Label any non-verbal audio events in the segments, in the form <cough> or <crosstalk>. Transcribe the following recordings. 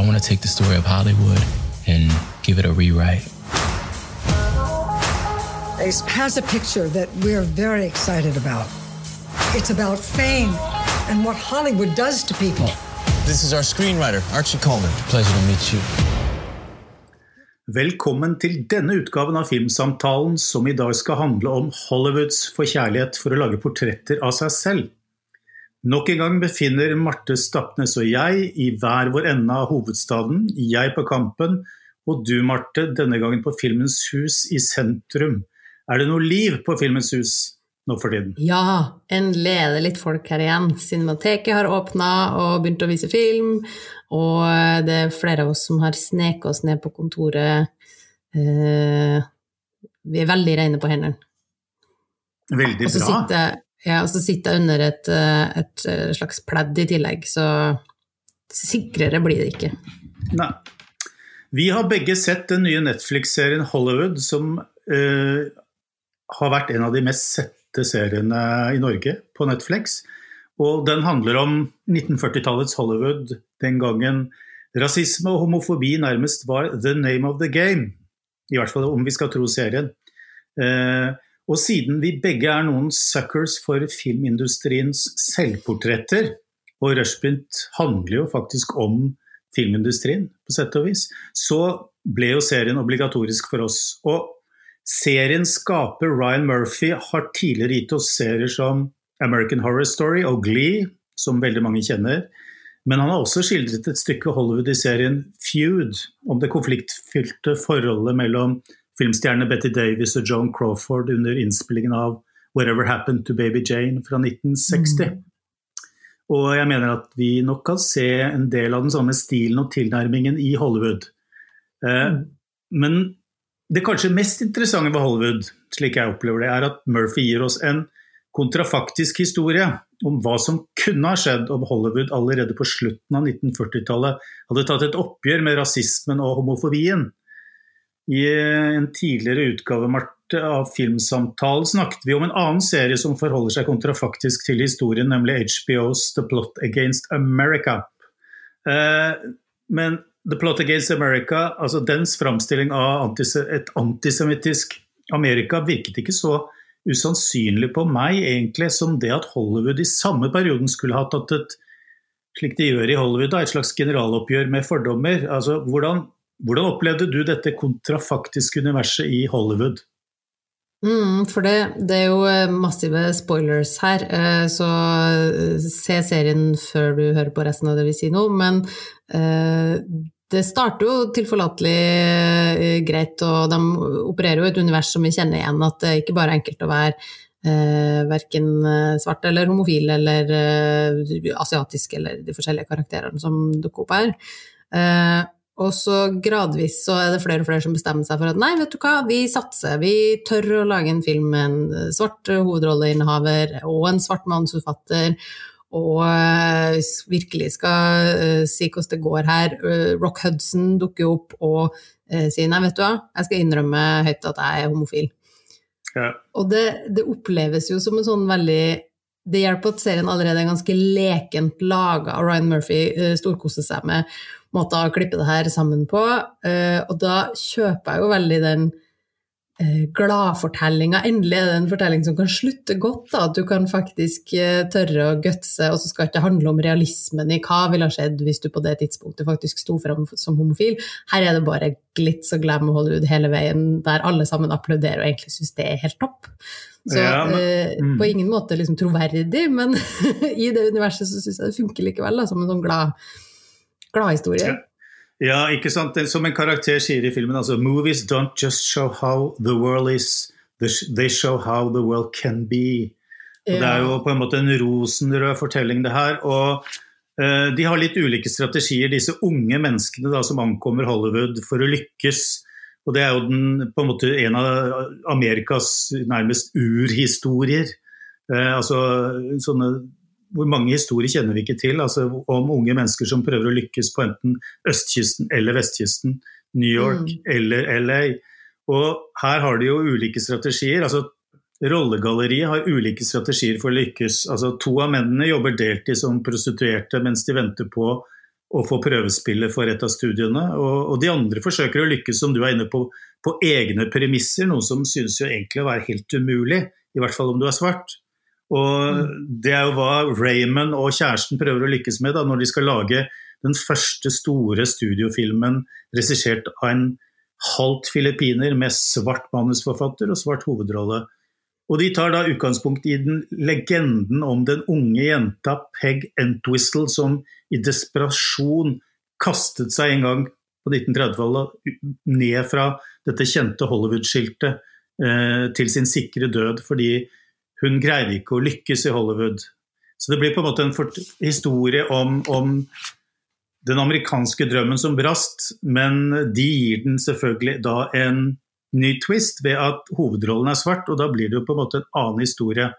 I want to take the story of Hollywood and give it a rewrite. Ace has a picture that we're very excited about. It's about fame and what Hollywood does to people. This is our screenwriter, Archie Coleman. Pleasure to meet you. Velkommen til denne utgaven av Filmsamtalen, som i dag skal handle om Hollywoods forkjærlighet for å lage portretter av seg selv. Nok en gang befinner Marte Stapnes og jeg i hver vår ende av hovedstaden, jeg på Kampen, og du, Marte, denne gangen på Filmens hus i sentrum. Er det noe liv på Filmens hus nå for tiden? Ja, endelig er det litt folk her igjen. Cinemateket har åpna og begynt å vise film, og det er flere av oss som har sneket oss ned på kontoret. Eh, vi er veldig rene på hendene. Veldig Og så bra. Ja, og så sitter jeg under et, eh, et slags pledd i tillegg, så sikrere blir det ikke. Nei. Vi har begge sett den nye Netflix-serien Hollywood, som uh, har vært en av de mest sette seriene i Norge på Netflix. Og den handler om 1940-tallets Hollywood, den gangen rasisme og homofobi nærmest var the name of the game. I hvert fall om vi skal tro serien. Eh, og siden vi begge er noen suckers for filmindustriens selvportretter, og Rushprint handler jo faktisk om filmindustrien, på sett og vis, så ble jo serien obligatorisk for oss. Og seriens skaper Ryan Murphy har tidligere gitt oss serier som American Horror Story og Glee, som veldig mange kjenner. Men han har også skildret et stykke Hollywood i serien Feud, om det konfliktfylte forholdet mellom filmstjerne Betty Davis og Joan Crawford under innspillingen av Whatever Happened to Baby Jane fra 1960. Og jeg mener at vi nok kan se en del av den samme stilen og tilnærmingen i Hollywood. Eh, Men det kanskje mest interessante ved Hollywood, slik jeg opplever det, er at Murphy gir oss en kontrafaktisk historie om hva som kunne ha skjedd om Hollywood allerede på slutten av 1940-tallet hadde tatt et oppgjør med rasismen og homofobien. I en tidligere utgave Marte, av Filmsamtalen snakket vi om en annen serie som forholder seg kontrafaktisk til historien, nemlig HBOs The Plot Against America. Eh, men The Plot Against America, altså dens framstilling av et antisemittisk Amerika, virket ikke så usannsynlig på meg egentlig som det at Hollywood i samme perioden skulle ha tatt et slik de gjør i Hollywood, et slags generaloppgjør med fordommer. Altså, hvordan, hvordan opplevde du dette kontrafaktiske universet i Hollywood? Mm, for det, det er jo eh, massive spoilers her, eh, så eh, se serien før du hører på resten av det vi sier nå. Men det starter jo tilforlatelig greit, og de opererer jo et univers som vi kjenner igjen. At det ikke bare er enkelt å være eh, verken svart eller homofil eller asiatisk eller de forskjellige karakterene som dukker opp her. Eh, og så gradvis så er det flere og flere som bestemmer seg for at nei, vet du hva, vi satser. Vi tør å lage en film med en svart hovedrolleinnehaver og en svart manusforfatter. Og uh, virkelig skal uh, si hvordan det går her. Uh, Rock Hudson dukker opp og sier nei, vet du hva, jeg skal innrømme høyt at jeg er homofil. Ja. Og det, det, oppleves jo som en sånn veldig Det hjelper at serien allerede er ganske lekent laga, og Ryan Murphy storkoser seg med måter å klippe det her sammen på. Og da kjøper jeg jo veldig den gladfortellinga. Endelig er det en fortelling som kan slutte godt. Da. At du kan faktisk tørre å gutse, og så skal det ikke handle om realismen i hva ville ha skjedd hvis du på det tidspunktet faktisk sto frem som homofil. Her er det bare glitz og glam og Hollywood hele veien, der alle sammen applauderer og egentlig syns det er helt topp. Så ja, men, mm. på ingen måte liksom troverdig, men <laughs> i det universet så syns jeg det funker likevel, da, som en sånn glad, glad historie. Ja. Ja, ikke sant. Som en karakter sier i filmen, altså Movies don't just show how the world is, they show how the world can be. Ja. Det er jo på en måte en rosenrød fortelling, det her. Og uh, de har litt ulike strategier, disse unge menneskene da, som ankommer Hollywood for å lykkes. Og det er jo den, på en måte en av Amerikas nærmest urhistorier. Uh, altså sånne hvor mange historier kjenner vi ikke til altså om unge mennesker som prøver å lykkes på enten østkysten eller vestkysten, New York mm. eller LA. Og her har de jo ulike strategier. altså Rollegalleriet har ulike strategier for å lykkes. Altså To av mennene jobber deltid som prostituerte mens de venter på å få prøvespillet for et av studiene. Og, og, de andre forsøker å lykkes, som du er inne på, på egne premisser, noe som synes jo egentlig å være helt umulig, i hvert fall om du er svart. Og mm. det er jo hva Raymond og kjæresten prøver å lykkes med da, når de skal lage den første store studiofilmen regissert av en halvt filippiner med svart manusforfatter og svart hovedrolle. Og De tar da utgangspunkt i den legenden om den unge jenta Peg Entwistle som i desperasjon kastet seg en gang på 1930-tallet ned fra dette kjente Hollywood-skiltet eh, til sin sikre død fordi hun greide ikke å lykkes i Hollywood. Så det blir på en måte en historie om, om den amerikanske drømmen som brast, men de gir den selvfølgelig da en ny twist ved at hovedrollen er svart, og da blir det jo på en måte en annen historie.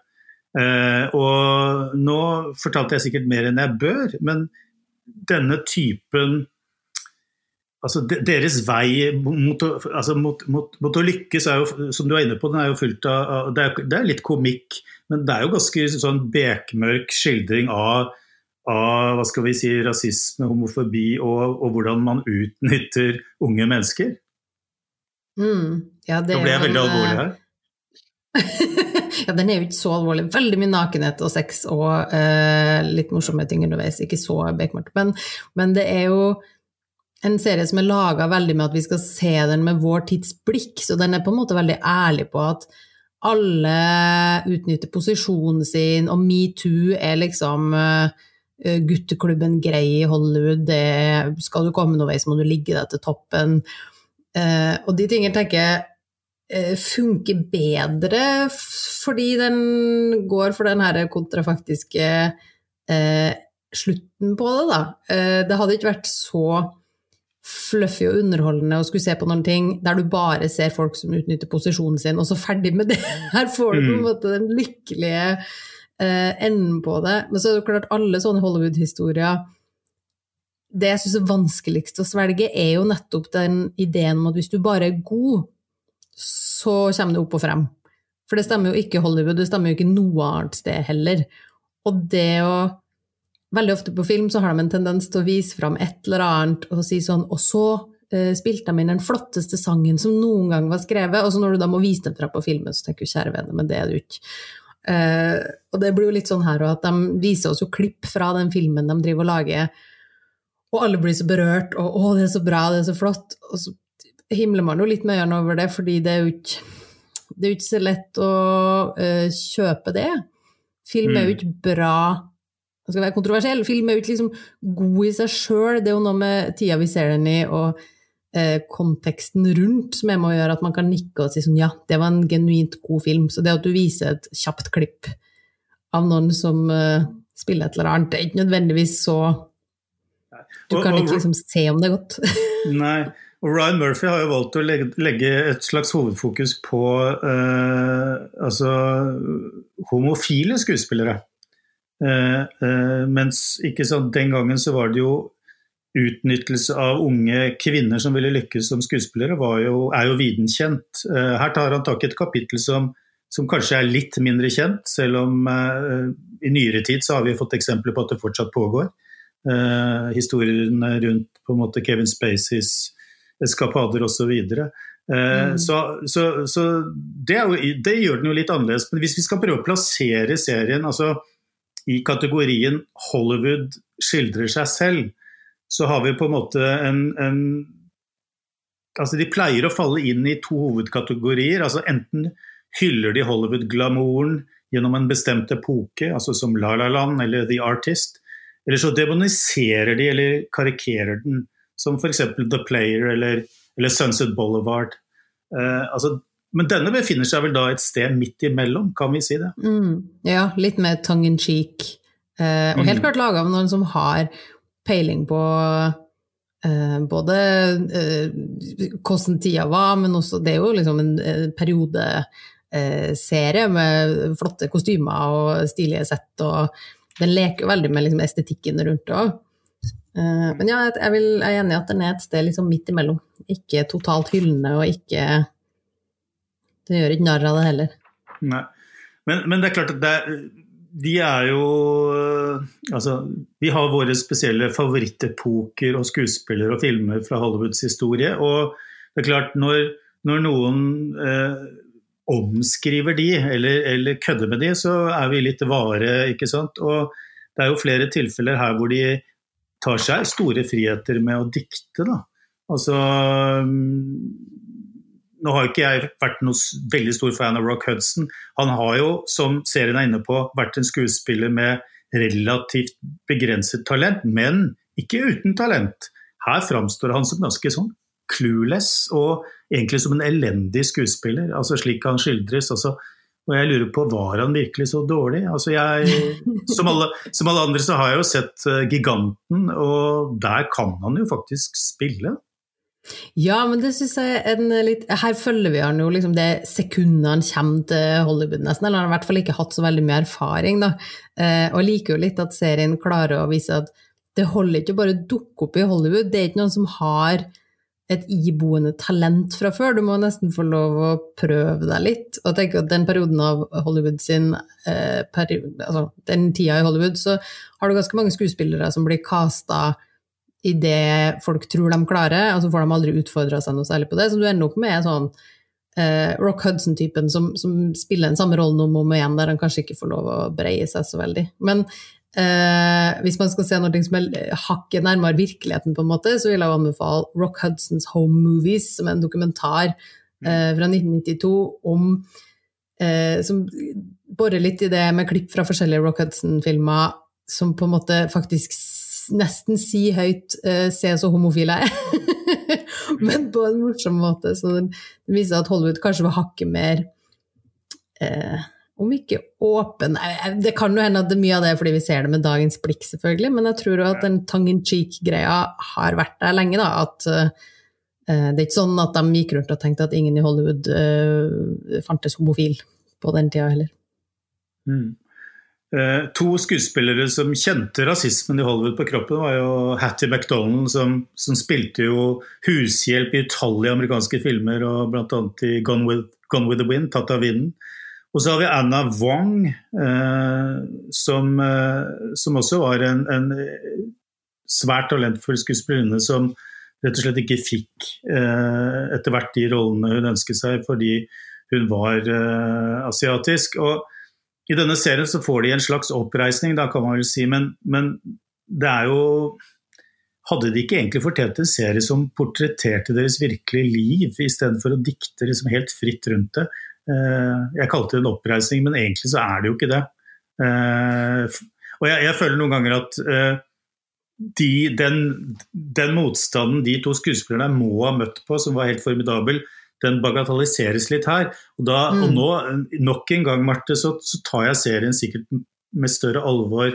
Eh, og nå fortalte jeg sikkert mer enn jeg bør, men denne typen Altså deres vei mot altså mot, mot, mot å, lykkes er jo, som du er inne på, den er jo fullt av det er, det er, litt komikk, men det er jo ganske sånn bekmørk skildring av, av hva skal vi si, rasisme, homofobi og, og hvordan man utnytter unge mennesker. Mm. Ja, det Nå ble jeg veldig alvorlig her. <laughs> ja, den er jo ikke så alvorlig. Veldig mye nakenhet og sex og uh, litt morsomme ting underveis. Ikke så bekmørkt. Men, men, det er jo en serie som er laga veldig med at vi skal se den med vår tids blikk, så den er på en måte veldig ærlig på at alle utnytter posisjonen sin, og metoo er liksom uh, gutteklubben grei i Hollywood, det, skal du komme noen vei, så må du ligge deg til toppen. Uh, og de tingene tenker jeg funker bedre fordi den går for den her kontrafaktiske slutten på det, da. det hadde ikke vært så fluffy og underholdende å skulle se på noen ting der du bare ser folk som utnytter posisjonen sin, og så ferdig med det. <laughs> Her får du på en mm. måte den lykkelige enden på det. Men så er det klart, alle sånne Hollywood-historier det jeg syns er vanskeligst å svelge, er jo nettopp den ideen om at hvis du bare er god, så kommer det opp og frem. For det stemmer jo ikke Hollywood, det stemmer jo ikke noe annet sted heller. Og det å Veldig ofte på film så har de en tendens til å vise fram et eller annet og si sånn Og så uh, spilte de inn den flotteste sangen som noen gang var skrevet, og så når du da må vise den fra på filmen, så tenker du kjære vene, men det er du ikke. Uh, og det blir jo litt sånn her òg, at de viser oss jo klipp fra den filmen de driver og lager og alle blir så berørt, og 'å, det er så bra, det er så flott'. Og så himler man jo litt med øynene over det, fordi det er jo ikke, det er jo ikke så lett å uh, kjøpe det. Film er jo mm. ikke bra det skal være kontroversiell. Film er jo ikke liksom god i seg sjøl, det er jo noe med tida vi ser den i, og eh, konteksten rundt som er med å gjøre at man kan nikke og si sånn ja, det var en genuint god film. Så det at du viser et kjapt klipp av noen som eh, spiller et eller annet, det er ikke nødvendigvis så du kan ikke liksom se om det er godt. <laughs> nei. Og Ryan Murphy har jo valgt å legge et slags hovedfokus på eh, altså, homofile skuespillere. Uh, uh, mens ikke sant, den gangen så var det jo utnyttelse av unge kvinner som ville lykkes som skuespillere, jo, er jo viden kjent. her tar han tak i et kapittel som, som, kanskje er litt mindre kjent, selv om i nyere tid så har vi fått eksempler på at det fortsatt pågår Uh, historiene rundt på en måte Kevin Spaceys eskapader osv. Eh, mm. Så, så, så det, jo, det, gjør den jo litt annerledes. Men hvis vi skal prøve å plassere serien altså, i kategorien Hollywood skildrer seg selv, så har vi på en måte en, en altså De pleier å falle inn i to hovedkategorier. altså Enten hyller de Hollywood-glamouren gjennom en bestemt epoke, altså som La La Land eller The Artist, eller så demoniserer de eller karikerer den, som f.eks. The Player eller, eller Sunset Boulevard. Uh, altså, men denne befinner seg vel da et sted midt imellom, kan vi si det? Mm, ja, litt mer tongue in cheek. Eh, og helt mm. klart laga av noen som har peiling på eh, både hvordan tida var, men også Det er jo liksom en periodeserie med flotte kostymer og stilige sett og den leker veldig med liksom, estetikken rundt det òg. Eh, men ja, jeg, vil, jeg, er enig i at den er et sted liksom midt imellom. Ikke totalt hyllende, og ikke Det gjør ikke narr av det heller. Nei. Men, men, det er klart at det vi er jo eh, Altså, vi har våre spesielle favorittepoker og skuespillere og filmer fra Hollywoods historie. Og det er klart, når, når noen eh, omskriver de, eller, eller, kødder med de, så er vi litt vare, ikke sant. Og det er jo flere tilfeller her hvor de tar seg store friheter med å dikte, da. Altså nå har ikke jeg vært noe veldig stor fan av Rock Hudson. Han har jo, som serien er inne på, vært en skuespiller med relativt begrenset talent, men ikke uten talent. Her framstår han som ganske sånn clueless og egentlig som en elendig skuespiller, altså slik han skildres. Altså, og jeg lurer på, var han virkelig så dårlig? Altså jeg, <laughs> som, alle, som alle andre så har jeg jo sett uh, Giganten, og der kan han jo faktisk spille. Ja, men det syns jeg er en litt Her følger vi han jo liksom det sekundet han kommer til Hollywood, nesten. Eller han har i hvert fall ikke hatt så veldig mye erfaring, da. Eh, og jeg liker jo litt at serien klarer å vise at det holder ikke bare å dukke opp i Hollywood. Det er ikke noen som har et iboende talent fra før. Du må nesten få lov å prøve deg litt. Og tenk at den perioden av Hollywood sin eh, peri altså den tida i Hollywood, så har du ganske mange skuespillere som blir casta i det folk tror de klarer, og så får de aldri utfordra seg noe særlig på det. Så du ender opp med sånn eh, Rock Hudson-typen som, som, spiller den samme rollen om og om igjen, der han kanskje ikke får lov å breie seg så veldig. Men eh, hvis man skal se noe som er hakket nærmere virkeligheten, på en måte, så vil jeg anbefale Rock Hudsons Home Movies, som er en dokumentar eh, fra 1992 om eh, som borer litt i det med klipp fra forskjellige Rock Hudson-filmer som på en måte faktisk nesten si høyt uh, 'se så homofil jeg er', <laughs> men på en morsom måte. Så det viser at Hollywood kanskje var hakket mer uh, om ikke åpen Det kan jo hende at det er mye av det er fordi vi ser det med dagens blikk, selvfølgelig, men jeg tror at den tongue in cheek-greia har vært der lenge. da, at uh, det er ikke sånn at de gikk rundt og tenkte at ingen i Hollywood fantes homofil på den tida heller. Mm. Eh, to skuespillere som kjente rasismen i Hollywood på kroppen, var jo Hattie McDonald, som, som spilte jo hushjelp i utallige amerikanske filmer, og bl.a. i Gone with, Gone with, the Wind, tatt av vinden. Og så har vi Anna Wong, eh, som, eh, som, også var en, en, svært talentfull skuespillerinne som rett og slett ikke fikk eh, etter hvert de rollene hun ønsket seg fordi hun var eh, asiatisk. og i denne serien så får de en slags oppreisning, da kan man vel si, men, men det er jo Hadde de ikke egentlig fortjent en serie som portretterte deres virkelige liv, istedenfor å dikte liksom helt fritt rundt det? Eh, jeg kalte det en oppreisning, men egentlig så er det jo ikke det. Eh, og jeg, jeg føler noen ganger at eh, de, den, den, motstanden de to skuespillerne må ha møtt på, som var helt formidabel, den bagatelliseres litt her. Og, da, mm. og nå, nok en gang, Marte, så, så, tar jeg serien sikkert med større alvor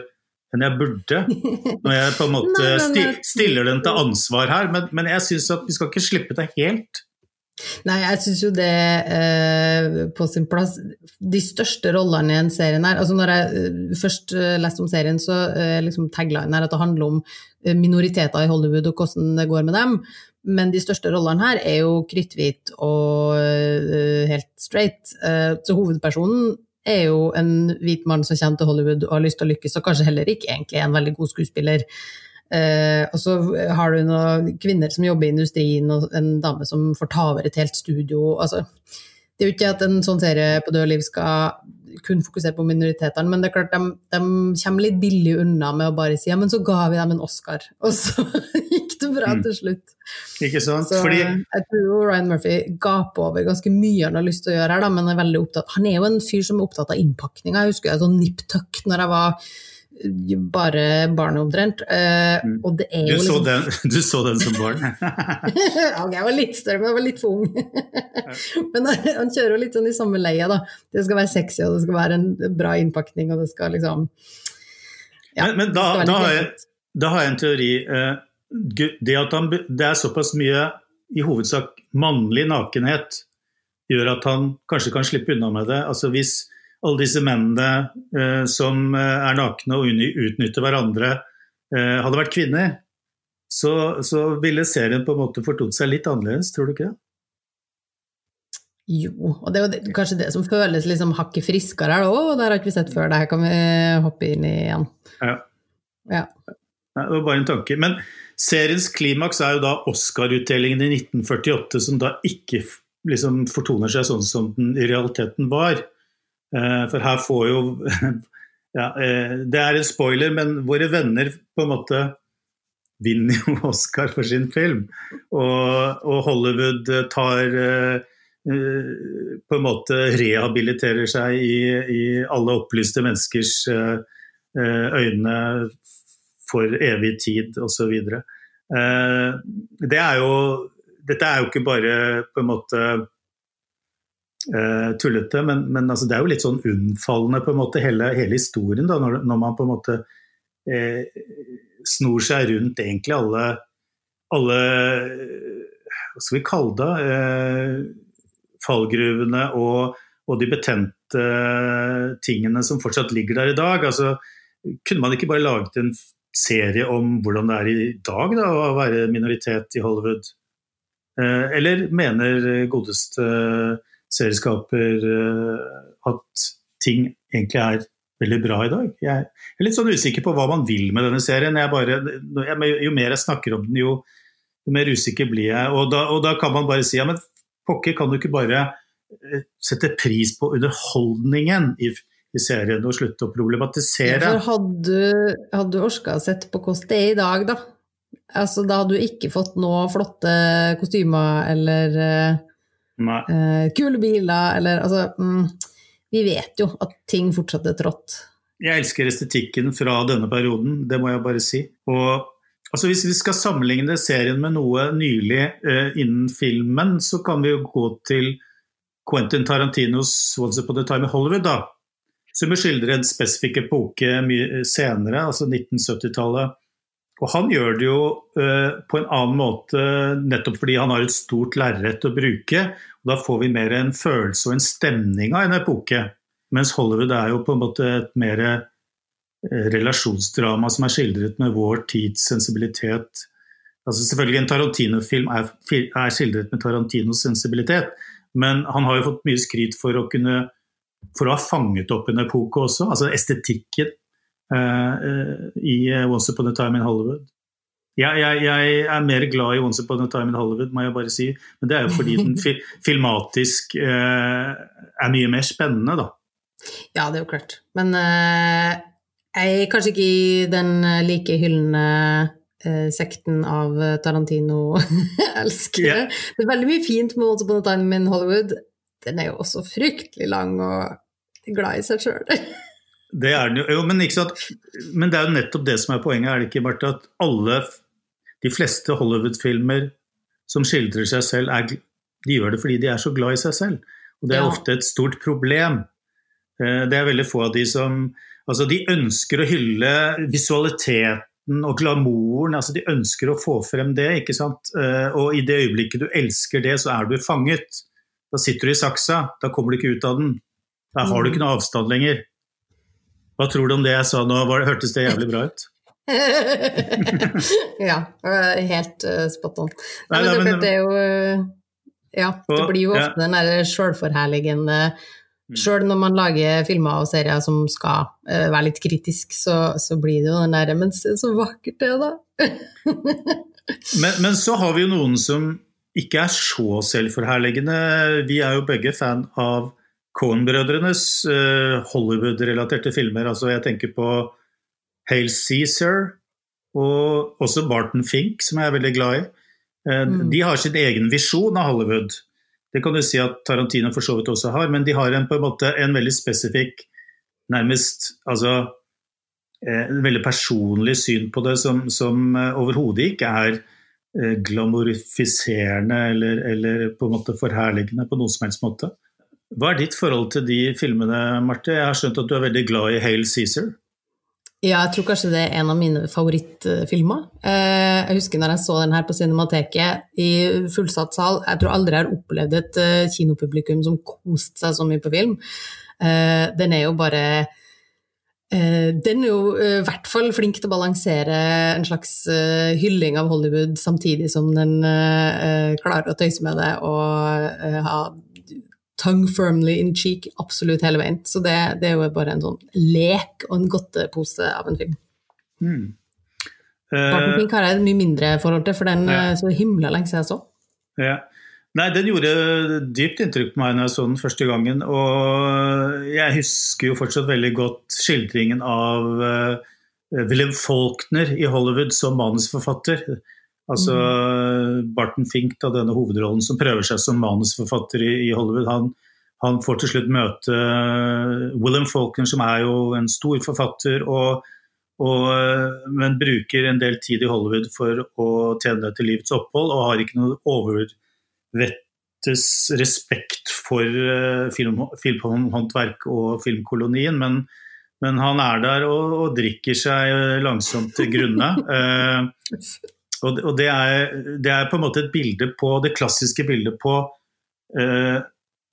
enn jeg burde. <laughs> Når jeg på en måte sti, stiller den til ansvar her. Men, men jeg syns at vi skal ikke slippe det helt. Nei, jeg syns jo det eh, på sin plass. De største rollene i en serie her altså Når jeg uh, først uh, leste om serien, så eh, liksom taglinen her at det handler om minoriteter i Hollywood og hvordan det går med dem. Men de største rollene her er jo kritthvit og uh, helt straight. Uh, så hovedpersonen er jo en hvit mann som kommer til Hollywood og har lyst til å lykkes, og kanskje heller ikke egentlig er en veldig god skuespiller. Uh, og så har du noen kvinner som jobber i industrien, og en dame som får ta over et helt studio. Altså, det er jo ikke at en sånn serie på død liv skal kun fokusere på minoritetene, men det er klart de, de, kommer litt billig unna med å bare si ja, men så ga vi dem en Oscar, <laughs> og så gikk det bra mm. til slutt. Ikke sant? Så Fordi... jeg tror jo Ryan Murphy gaper over ganske mye han har lyst til å gjøre her, da, men er veldig opptatt Han er jo en fyr som er opptatt av innpakninga. Jeg husker jeg sånn nip tuck når jeg var bare barneomtrent. Uh, mm. og det er jo du, så liksom... den, <laughs> du så den som barn? <laughs> jeg var litt større, men jeg var litt for ung. <laughs> men han kjører jo litt sånn i samme leia, da. Det skal være sexy, og det skal være en bra innpakning, og det skal liksom ja, Men, men da, da, har jeg, da, har jeg, en teori. Uh, det at han, det er såpass mye i hovedsak mannlig nakenhet, gjør at han kanskje kan slippe unna med det. Altså Hvis alle disse mennene eh, som eh, er nakne og utnytter hverandre, eh, hadde vært kvinner, så, så, ville serien på en måte fortont seg litt annerledes, tror du ikke det? Jo, og det er jo det, kanskje det som føles liksom hakket friskere her òg, og det har ikke vi sett før. Det her kan vi hoppe inn i igjen. Ja. Ja. Nei, Det var bare en tanke. Men seriens klimaks er jo da Oscar-utdelingen i 1948, som da ikke liksom fortoner seg sånn som den i realiteten var. Eh, For her får jo <laughs> ja, eh, Det er en spoiler, men våre venner på en måte vinner jo <laughs> Oscar for sin film. Og, og Hollywood tar eh, eh, på en måte rehabiliterer seg i, i alle opplyste menneskers øyne for evig tid osv. Det er jo Dette er jo ikke bare på en måte eh, tullete, men, men altså, det er jo litt sånn unnfallende på en måte hele, hele historien, da, når, når man på en måte uh, snor seg rundt egentlig alle, alle Hva skal vi kalle det? Uh, fallgruvene og, og de betente tingene som fortsatt ligger der i dag. Altså, kunne man ikke bare laget en serie om hvordan det er i dag da, å være minoritet i Hollywood? Eller mener godeste serieskaper eh, at ting egentlig er veldig bra i dag? Jeg er litt sånn usikker på hva man vil med denne serien. Bare, jo mer jeg snakker om den, jo, mer usikker blir jeg. Og da, og da kan man bare si ja, men pokker, kan du ikke bare eh, sette pris på underholdningen i, i serien og slutte å problematisere? For hadde hadde du orka å sette på hvordan det er i dag, da? Altså, da hadde du ikke fått noe flotte kostymer eller eh, kule biler eller altså mm, Vi vet jo at ting fortsatt er trått. Jeg elsker estetikken fra denne perioden, det må jeg bare si. Og altså, Hvis vi skal sammenligne serien med noe nylig eh, innen filmen, så kan vi jo gå til Quentin Tarantinos 'Once Upon a Time in Hollywood'. da, Som skildrer en spesifikk epoke mye senere, altså 1970-tallet. Og han gjør det jo uh, på en annen måte nettopp fordi han har et stort lerret å bruke. og Da får vi mer en følelse og en stemning av en epoke. Mens Hollywood er jo på en måte et mer eh, relasjonsdrama som er skildret med vår tids sensibilitet. Altså selvfølgelig En Tarantino-film er, er skildret med Tarantinos sensibilitet, men han har jo fått mye skryt for å kunne for å ha fanget opp en epoke også. Altså estetikken i Once Upon a Time in Hollywood. Jeg, jeg, jeg, er mer glad i Once Upon a Time in Hollywood, må jeg bare si. Men det er jo fordi den <laughs> fi, filmatisk eh, er mye mer spennende, da. Ja, det er jo klart. Men eh, jeg er kanskje ikke i den like hyllende eh, sekten av Tarantino-elskere. yeah. Det er veldig mye fint med Once Upon a Time in Hollywood. Den er jo også fryktelig lang og glad i seg sjøl. <laughs> Det er den jo, jo men, men det er jo nettopp det som er poenget, er det ikke, Marte? At alle, de fleste Hollywood-filmer som skildrer seg selv, er, de gjør det fordi de er så glad i seg selv. Og det er Ja. ofte et stort problem. Eh, Det er veldig få av de som Altså, de ønsker å hylle visualiteten og glamouren. Altså, de ønsker å få frem det, ikke sant. Eh, Og i det øyeblikket du elsker det, så er du fanget. Da sitter du i saksa. Da kommer du ikke ut av den. Da har du ikke noe avstand lenger. Hva tror du om det jeg sa nå? Var, hørtes det jævlig bra ut? <laughs> ja, helt eh, spot on. Nei, men det, men- det er jo eh, Ja, det blir jo ja. ofte den der sjølforherligende Mm. Sjøl når man lager filmer og serier som skal uh, være litt kritisk, så, så blir det jo den derre Men se så vakkert det, da! <laughs> Men, men så har vi jo noen som ikke er så selvforherligende. Vi er jo begge fan av Cohen-brødrenes uh, Hollywood-relaterte filmer. Altså jeg tenker på Hale Cæsar og også Barton Fink, som jeg er veldig glad i. Uh, Mm. De har sin egen visjon av Hollywood. Det kan du si at Tarantino for så vidt også har, men de har en, på en måte en veldig spesifikk, nærmest altså eh, en veldig personlig syn på det som, som eh, overhodet ikke er eh, glamorifiserende eller, eller på en måte forherligende på noen som helst måte. Hva er ditt forhold til de filmene, Marte? Jeg har skjønt at du er veldig glad i Hail Cæsar. Ja, jeg tror kanskje det er en av mine favorittfilmer. Eh, Jeg husker når jeg så den her på Cinemateket i fullsatt sal. Jeg tror aldri jeg har opplevd et eh, kinopublikum som koste seg så mye på film. Eh, Den er jo bare Den er jo i hvert fall flink til å balansere en slags hylling av Hollywood, samtidig som den klarer å tøyse med det og ha tongue firmly in cheek absolutt hele veien. Så det, det er jo bare en sånn lek og en godtepose av en film. Mm. Barton Eh, Fink har jeg et mye mindre forhold til, for den Ja. eh, så himla lenge siden jeg så. Ja. Nei, den gjorde dypt inntrykk på meg når jeg så den første gangen. Og jeg husker jo fortsatt veldig godt skildringen av uh, William Faulkner i Hollywood som manusforfatter. Altså Barton Fink, da, denne hovedrollen som prøver seg som manusforfatter i, i Hollywood, han, han får til slutt møte eh, William Faulkner, som er jo en stor forfatter. og og, eh, men bruker en del tid i Hollywood for å tjene til livets opphold, og har ikke noe overvettes respekt for uh, film, filmhåndverk og filmkolonien. Men, men han er der og, og drikker seg langsomt til grunne. <laughs> Eh, og det, er, det er på en måte et bilde på det klassiske bildet på eh,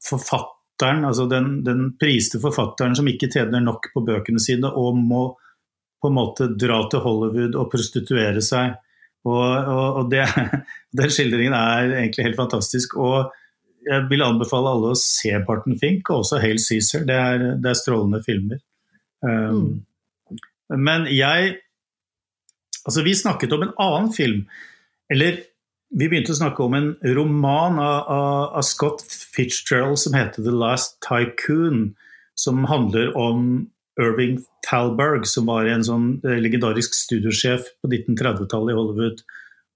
forfatteren, altså den, den priste forfatteren som ikke tjener nok på bøkene sine og må på en måte dra til Hollywood og prostituere seg. Og, og, og det, <laughs> Den skildringen er egentlig helt fantastisk. Og jeg vil anbefale alle å se Barton Fink, og også Hale Cæsar. Det, er- det er strålende filmer. Um, Men jeg Altså, vi snakket om en annen film. Eller vi begynte å snakke om en roman av, av, av Scott Fitzgerald som heter 'The Last Tycoon', som handler om Irving Talberg, som var en sånn eh, legendarisk studiosjef på 1930-tallet i Hollywood.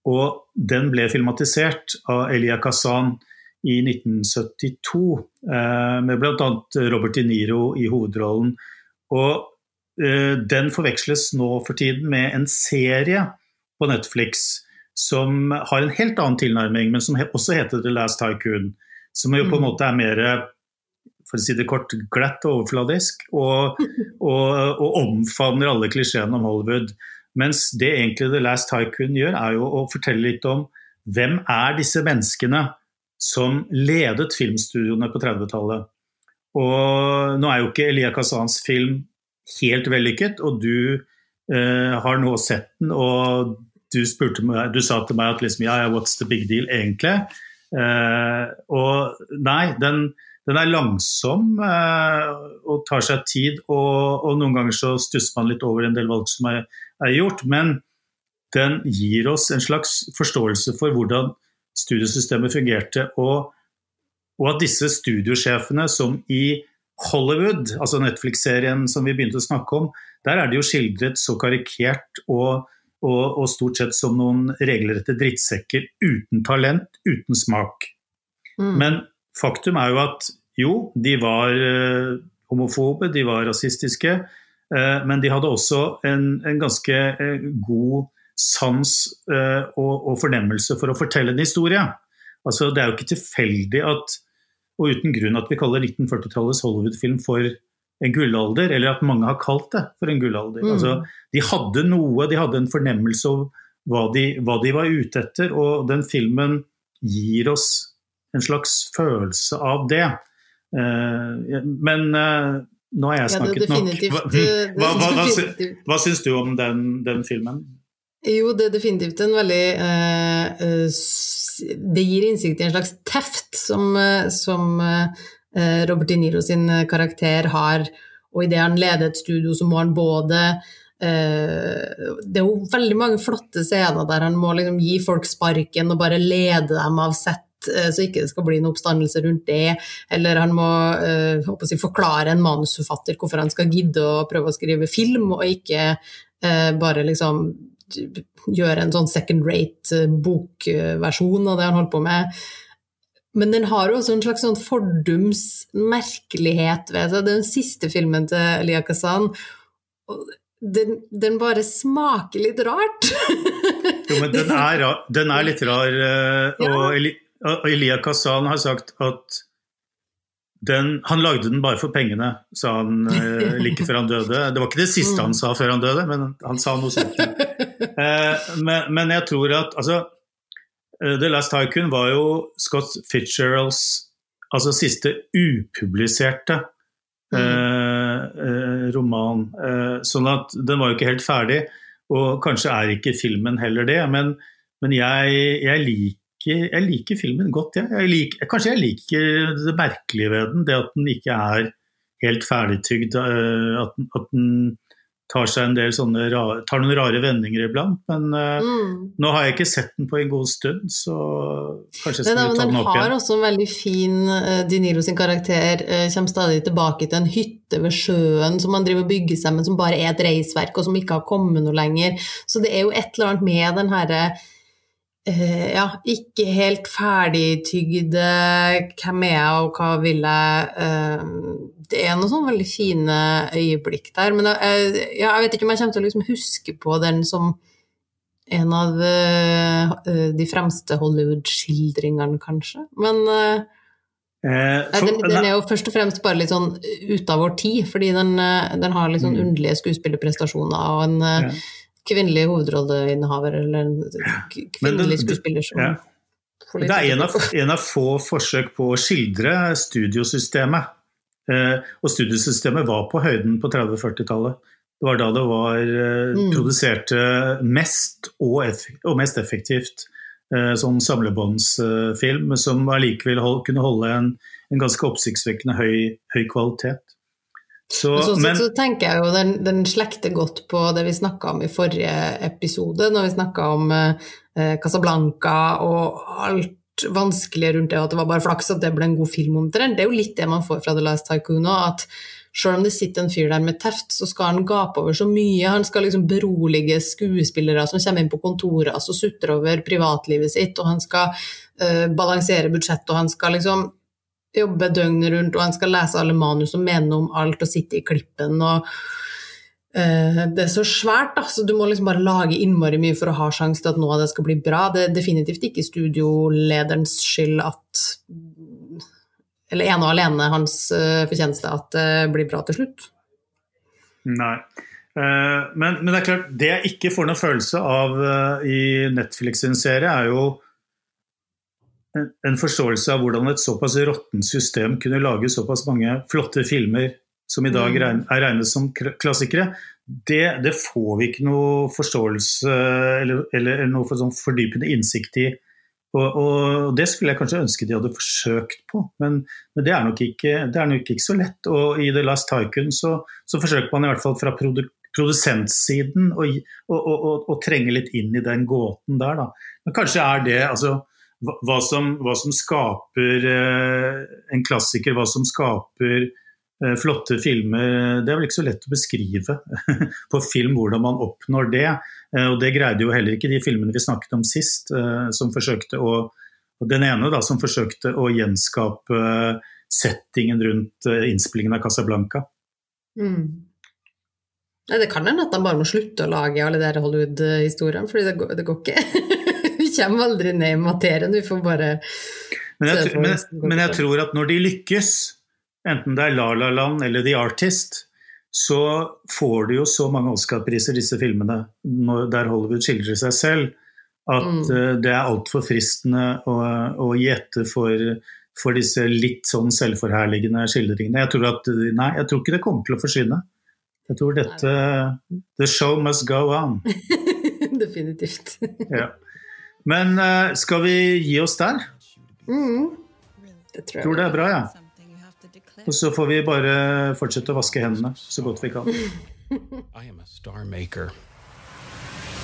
Og den ble filmatisert av Elia Kazan i 1972, eh, med bl.a. Robert De Niro i hovedrollen. Og den forveksles nå for tiden med en serie på Netflix som har en helt annen tilnærming, men som også heter The Last Tycoon. Som jo på en måte er mer for å si det kort, glatt og overfladisk, og, <laughs> og, og omfavner alle klisjeene om Hollywood. Mens det egentlig The Last Tycoon gjør, er jo å fortelle litt om hvem er disse menneskene som ledet filmstudioene på 30-tallet. Og nå er jo ikke Elia Kazans film helt vellykket, og du eh, har nå sett den, og du, spurte meg, du sa til meg at liksom, ja, ja, what's the big deal egentlig? Eh, og nei, den, den er langsom eh, og tar seg tid, og, og noen ganger så stusser man litt over en del valg som er, er gjort, men den gir oss en slags forståelse for hvordan studiesystemet fungerte, og, og at disse studiosjefene som i Hollywood, altså Netflix-serien som vi begynte å snakke om, der er det jo skildret så karikert og, og, og stort sett som noen regelrette drittsekker uten talent, uten smak. Mm. Men faktum er jo at jo, de var eh, homofobe, de var rasistiske, eh, men de hadde også en, en ganske eh, god sans eh, og, og fornemmelse for å fortelle en historie. Altså, det er jo ikke tilfeldig at, og uten grunn at vi kaller 1940-tallets Hollywood-film for en gullalder, eller at mange har kalt det for en gullalder. Mm. Altså, de hadde noe, de hadde en fornemmelse av hva de, hva de var ute etter, og den filmen gir oss en slags følelse av det. Eh, men eh, nå har jeg Ja, snakket nok. Hva, det er hva, hva, hva, hva syns du om den, den filmen? Jo, det er definitivt en veldig eh, eh, Det gir innsikt i en slags teft som, eh, som eh, Robert De Niro sin eh, karakter har. Og idet han leder et studio, så må han både Det er jo veldig mange flotte scener der han må liksom gi folk sparken og bare lede dem av sett så ikke det skal bli noen oppstandelse rundt det. Eller han må øh, si, forklare en manusforfatter hvorfor han skal gidde å prøve å skrive film, og ikke øh, bare liksom gjøre en sånn second rate eh, bokversjon av det han holdt på med. Men den har jo også en slags sånn fordums merkelighet ved seg. Den siste filmen til Elia Kazan, den, den bare smaker litt rart. Jo, men den er, den er litt rar, <laughs> Og, Ja. Elia Kazan har sagt at den, han lagde den bare for pengene, sa han eh, <laughs> like før han døde. Det var ikke det siste han sa før han døde, men han sa noe sånt. <laughs> Eh, men, men jeg tror at altså, eh, The Last Tycoon var jo Scott Fitzgeralds altså siste upubliserte eh, eh, roman. Eh, sånn at den var jo ikke helt ferdig, og kanskje er ikke filmen heller det. Men, men jeg, jeg liker, jeg liker filmen godt, jeg. jeg liker, kanskje jeg liker det merkelige ved den. Det at den ikke er helt ferdigtygd. eh, At, den- at den tar seg en del sånne rare, tar noen rare vendinger iblant. Men eh, Mm. nå har jeg ikke sett den på en god stund, så kanskje jeg skal ta den opp igjen. den har også en veldig fin uh, De Niro sin karakter eh, kommer stadig tilbake til en hytte ved sjøen som man driver og bygger seg, med, som bare er et reisverk, og som ikke har kommet noe lenger. Så det er jo et eller annet med den herre eh, ja, ikke helt ferdigtygde hvem er jeg og hva vil jeg eh, Det er noen sånne veldig fine øyeblikk der. Men jeg, ja, jeg vet ikke om jeg kommer til å liksom huske på den som en av eh, eh, de fremste Hollywood-skildringene, kanskje. Men eh, Eh, den, den er jo først og fremst bare litt sånn ute av vår tid, fordi den, eh, den har litt sånn Mm. underlige skuespillerprestasjoner og en eh. Kvinnelig hovedrolleinnehaver, eller en kvinnelig skuespiller som ja. Det er en av, en av få forsøk på å skildre studiosystemet. Eh, og studiosystemet var på høyden på 30-40-tallet. Det var da det var eh, Mm. produserte mest og, og mest effektivt eh, sånn samlebåndsfilm, som allikevel hold, kunne holde en, en ganske oppsiktsvekkende høy, høy kvalitet. Så, Men sånn sett så tenker jeg jo den, den slekter godt på det vi snakka om i forrige episode, når vi snakka om eh, Casablanca og alt vanskelige rundt det, og at det var bare flaks at det ble en god film omtrent. Det er jo litt det man får fra The Last Tycoon òg, at selv om det sitter en fyr der med teft, så skal han gape over så mye. Han skal liksom berolige skuespillere som kommer inn på kontoret og sutter over privatlivet sitt, og han skal eh, balansere budsjettet, og han skal liksom jobbe døgnet rundt, og han skal lese alle manus og mene om alt og sitte i klippen. og eh, Det er så svært, da, så du må liksom bare lage innmari mye for å ha sjanse til at noe av det skal bli bra. Det er definitivt ikke studiolederens skyld at Eller ene og alene hans eh, fortjeneste at det blir bra til slutt. Nei. Eh, Men, men det er klart, det jeg ikke får noen følelse av i Netflix sin serie, er jo en, forståelse av hvordan et såpass råttent system kunne lage såpass mange flotte filmer som i dag Mm. er regnet som klassikere. Det, det får vi ikke noe forståelse eller, eller noe for sånn fordypende innsikt i. Og, og det skulle jeg kanskje ønske de hadde forsøkt på, men, men det, er nok ikke, det er nok ikke så lett. Og i The Last Tycoon så, så forsøker man i hvert fall fra produ produsentsiden å, å, å, å trenge litt inn i den gåten der, da. Men kanskje er det altså hva, som, hva som skaper eh, en klassiker, hva som skaper eh, flotte filmer, det er vel ikke så lett å beskrive <laughs> på film hvordan man oppnår det. Eh, og det greide jo heller ikke de filmene vi snakket om sist, eh, som forsøkte å Den ene da, som forsøkte å gjenskape eh, settingen rundt eh, innspillingen av Casablanca. Mm. Det kan hende at de bare må slutte å lage alle de Hollywood-historiene, fordi det det går ikke. <laughs> vi kommer aldri ned i materien, vi får bare Men jeg, men, jeg, men jeg tror at når de lykkes, enten det er La La Land eller The Artist, så får de jo så mange Oscar-priser, disse filmene, når, der Hollywood skildrer seg selv, at Mm. eh, det er altfor fristende å, å gi etter for, for disse litt sånn selvforherligende skildringene. Jeg tror, at, nei, jeg tror ikke det kommer til å forsvinne. Jeg tror dette The show must go on. <laughs> Definitivt. Ja. Men uh, skal vi gi oss der? Mm. Det tror Jeg tror det er bra, ja. Og så får vi bare fortsette å vaske hendene så godt vi kan. <laughs> I am a star maker.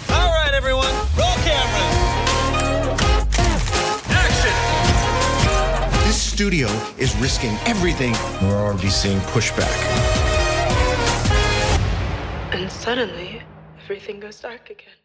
All right, everyone, roll cameras. Action! This studio is risking everything. We're already seeing pushback. And suddenly, everything goes dark again.